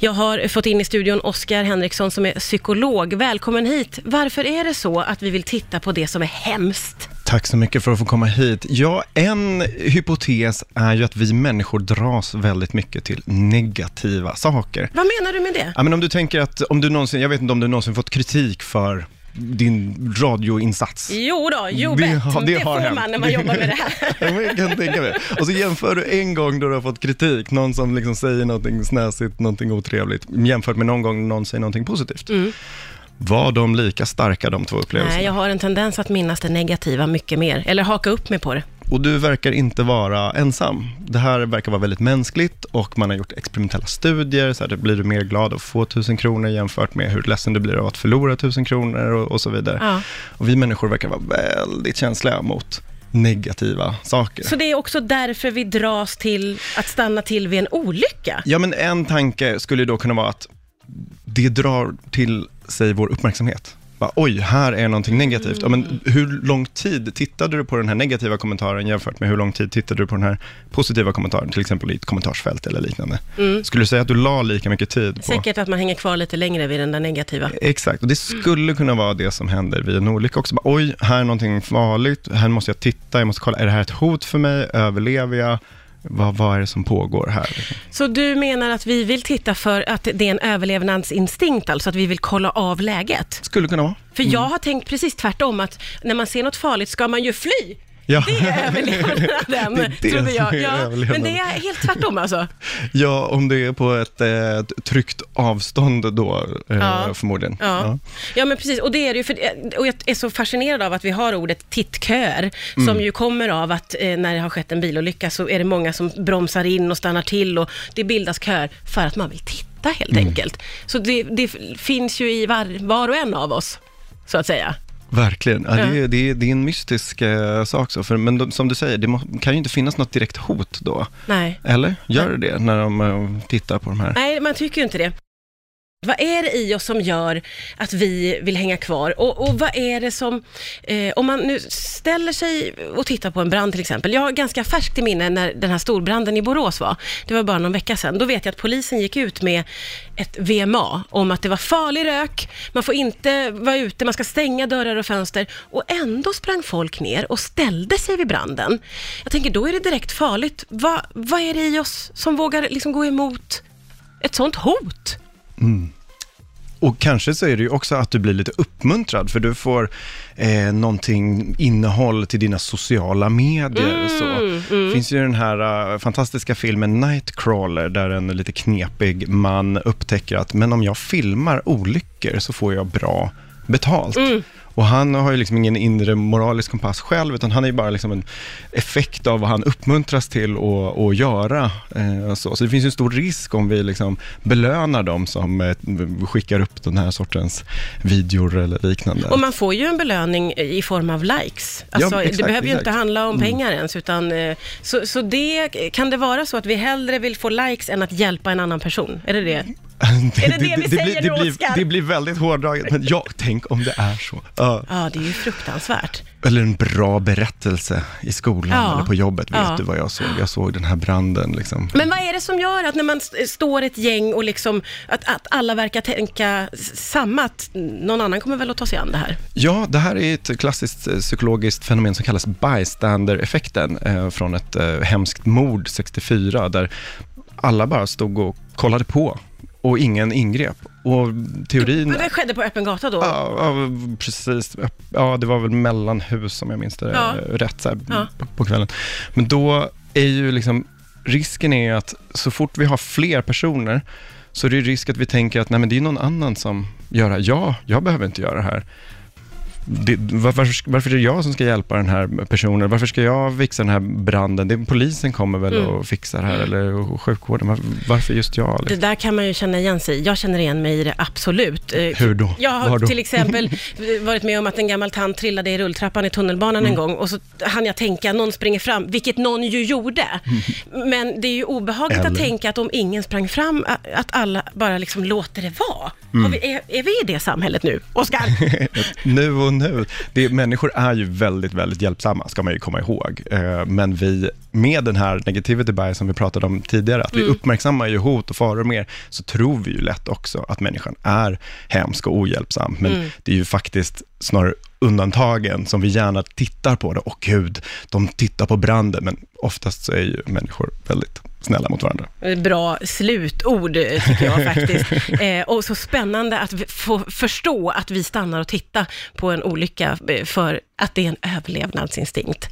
Jag har fått in i studion Oskar Henriksson som är psykolog. Välkommen hit. Varför är det så att vi vill titta på det som är hemskt? Tack så mycket för att få komma hit. Ja, en hypotes är ju att vi människor dras väldigt mycket till negativa saker. Vad menar du med det? Ja, men om du tänker att, om du någonsin, jag vet inte om du någonsin fått kritik för din radioinsats. Jo då, jo Det har- det, det får hänt. man när man jobbar med det här. Jag kan tänka mig. Och så jämför du en gång då du har fått kritik, någon som liksom säger någonting snäsigt, någonting otrevligt, jämfört med någon gång någon säger någonting positivt. Var de lika starka de två upplevelserna? Nej, jag har en tendens att minnas det negativa mycket mer, eller haka upp mig på det. Och du verkar inte vara ensam. Det här verkar vara väldigt mänskligt och man har gjort experimentella studier, så här, blir du mer glad av att få tusen kronor jämfört med hur ledsen du blir av att förlora tusen kronor och, och så vidare. Ja. Och vi människor verkar vara väldigt känsliga mot negativa saker. Så det är också därför vi dras till att stanna till vid en olycka? Ja, men en tanke skulle då kunna vara att det drar till sig vår uppmärksamhet. Bara, Oj, här är någonting negativt. Ja, men hur lång tid tittade du på den här negativa kommentaren jämfört med hur lång tid tittade du på den här positiva kommentaren, till exempel i ett kommentarsfält eller liknande? Skulle du säga att du la lika mycket tid på... Säkert att man hänger kvar lite längre vid den där negativa. Exakt, och det skulle kunna vara det som händer vid en olycka också. Bara, Oj, här är någonting farligt, här måste jag titta, jag måste kolla, är det här ett hot för mig, överlever jag? Vad, vad är det som pågår här? Så du menar att vi vill titta för att det är en överlevnadsinstinkt, alltså att vi vill kolla av läget? Skulle kunna vara. För jag har tänkt precis tvärtom, att när man ser något farligt ska man ju fly. Ja. Det är överlevnaden, Det är det trodde jag. Ja, men det är helt tvärtom alltså. Ja, om det är på ett eh, ett tryggt avstånd då, eh, Ja. förmodligen. Ja. ja, men precis. Och det är ju, för, och jag är så fascinerad av att vi har ordet tittköer, som ju kommer av att eh, när det har skett en bilolycka så är det många som bromsar in och stannar till och det bildas köer för att man vill titta helt enkelt. Så det, det finns ju i var, var och en av oss, så att säga. Verkligen. Ja. Det, är, det, är, det är en mystisk eh, sak, så. För, men de, som du säger, det må, kan ju inte finnas något direkt hot då. Nej. Eller? Gör det det när de eh, tittar på de här? Nej, man tycker ju inte det. Vad är det i oss som gör att vi vill hänga kvar? Och, och vad är det som, eh, om man nu ställer sig och tittar på en brand till exempel. Jag har ganska färskt i minne när den här storbranden i Borås var. Det var bara någon vecka sedan. Då vet jag att polisen gick ut med ett VMA om att det var farlig rök, man får inte vara ute, man ska stänga dörrar och fönster. Och ändå sprang folk ner och ställde sig vid branden. Jag tänker, då är det direkt farligt. Va, vad är det i oss som vågar liksom gå emot ett sånt hot? Och kanske så är det ju också att du blir lite uppmuntrad, för du får eh, någonting innehåll till dina sociala medier. så. Det finns ju den här eh, fantastiska filmen Nightcrawler, där en lite knepig man upptäcker att, men om jag filmar olyckor så får jag bra betalt. Och han har ju liksom ingen inre moralisk kompass själv, utan han är ju bara liksom en effekt av vad han uppmuntras till att, att göra. Eh, så. så det finns ju en stor risk om vi liksom belönar dem som eh, skickar upp den här sortens videor eller liknande. Och man får ju en belöning i form av likes. Alltså, Ja, exakt, det behöver ju exakt. Mm. inte handla om pengar ens, utan eh, så, så det, kan det vara så att vi hellre vill få likes än att hjälpa en annan person? Är det det? Är det det vi säger blir, det, blir, Oscar? det blir väldigt hårdraget, men ja, tänk om det är så. Ja. Ja, det är ju fruktansvärt. Eller en bra berättelse i skolan Ja. eller på jobbet. Vet Ja. du vad jag såg? Jag såg den här branden. Liksom. Men vad är det som gör att när man st- står ett gäng och liksom, att, att alla verkar tänka samma, att någon annan kommer väl att ta sig an det här? Ja, det här är ett klassiskt eh, psykologiskt fenomen som kallas bystander-effekten eh, från ett eh, hemskt mord 64, där alla bara stod och kollade på och ingen ingrep. Och teorin... Men det skedde på öppen gata då? Ja, ja, precis. Ja, det var väl mellan hus om jag minns det Ja. rätt så här, Ja. på- på kvällen. Men då är ju liksom, risken är att så fort vi har fler personer så är det risk att vi tänker att nej, men det är någon annan som gör det här. Ja, jag behöver inte göra det här. Det, var- varför, varför är det jag som ska hjälpa den här personen? Varför ska jag fixa den här branden? Det, polisen kommer väl Mm. och fixar det här, eller sjukvården. Var, varför just jag? Det Liksom? där kan man ju känna igen sig i. Jag känner igen mig i det absolut. Eh, Hur då? Jag har då? till exempel varit med om att en gammal tant trillade i rulltrappan i tunnelbanan Mm. en gång och så hann jag tänka, någon springer fram, vilket någon ju gjorde. Men det är ju obehagligt att Eller? tänka att om ingen sprang fram, att alla bara liksom låter det vara. Mm. Vi, är, är vi i det samhället nu, Oskar? nu och nu. Det, människor är ju väldigt, väldigt hjälpsamma, ska man ju komma ihåg. Eh, men vi, med den här negativity bias som vi pratade om tidigare, att vi Mm. uppmärksammar ju hot och faror mer, så tror vi ju lätt också att människan är hemsk och ohjälpsam. Men Mm. det är ju faktiskt snarare undantagen som vi gärna tittar på. Det. Åh gud, de tittar på branden, men oftast så är ju människor väldigt snälla mot varandra. Bra slutord eh, tycker jag faktiskt. Eh, och så spännande att få förstå att vi stannar och tittar på en olycka eh, för att det är en överlevnadsinstinkt.